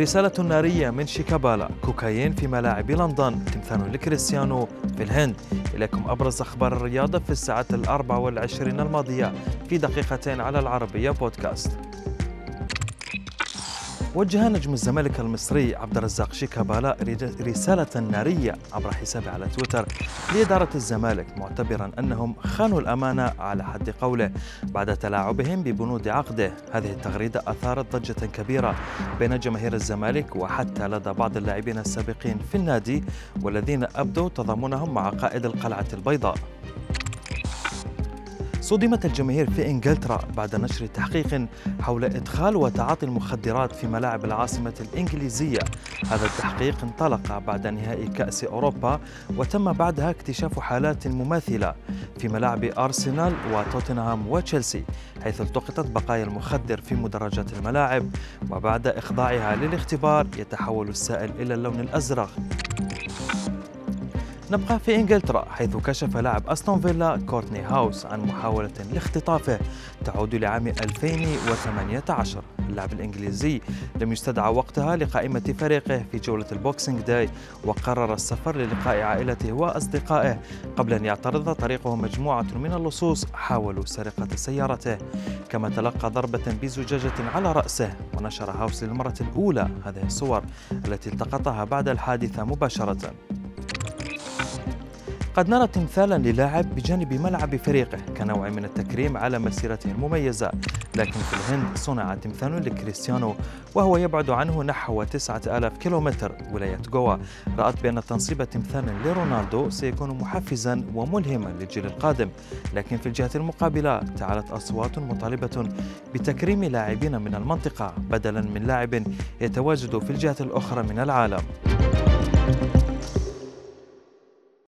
رسالة نارية من شيكابالا. كوكايين في ملاعب لندن. تمثال لكريستيانو في الهند. إليكم أبرز أخبار الرياضة في الساعة الأربع والعشرين الماضية في دقيقتين على العربية بودكاست. وجه نجم الزمالك المصري عبد الرزاق شيكابالا رسالة نارية عبر حسابه على تويتر لإدارة الزمالك معتبرا أنهم خانوا الأمانة على حد قوله بعد تلاعبهم ببنود عقده. هذه التغريدة أثارت ضجة كبيرة بين جماهير الزمالك وحتى لدى بعض اللاعبين السابقين في النادي والذين أبدوا تضامنهم مع قائد القلعة البيضاء. صدمت الجماهير في إنجلترا بعد نشر تحقيق حول إدخال وتعاطي المخدرات في ملاعب العاصمة الإنجليزية. هذا التحقيق انطلق بعد نهائي كأس أوروبا وتم بعدها اكتشاف حالات مماثلة في ملاعب أرسنال وتوتنهام وتشيلسي حيث التقطت بقايا المخدر في مدرجات الملاعب وبعد إخضاعها للاختبار يتحول السائل إلى اللون الأزرق. نبقى في إنجلترا حيث كشف لاعب أستون فيلا كورتني هاوس عن محاولة لاختطافه. تعود لعام 2018 اللاعب الإنجليزي لم يستدعى وقتها لقائمة فريقه في جولة ال Boxing Day وقرر السفر للقاء عائلته وأصدقائه قبل أن يعترض طريقه مجموعة من اللصوص حاولوا سرقة سيارته. كما تلقى ضربة بزجاجة على رأسه ونشر هاوس للمرة الأولى هذه الصور التي التقطها بعد الحادثة مباشرة. قد نرى تمثالا للاعب بجانب ملعب فريقه كنوع من التكريم على مسيرته المميزة. لكن في الهند صنع تمثال لكريستيانو وهو يبعد عنه نحو 9000 كيلومتر. ولاية جوا رأت بأن تنصيب تمثال لرونالدو سيكون محفزا وملهما للجيل القادم. لكن في الجهة المقابلة تعالت أصوات مطالبة بتكريم لاعبين من المنطقة بدلا من لاعب يتواجد في الجهة الأخرى من العالم.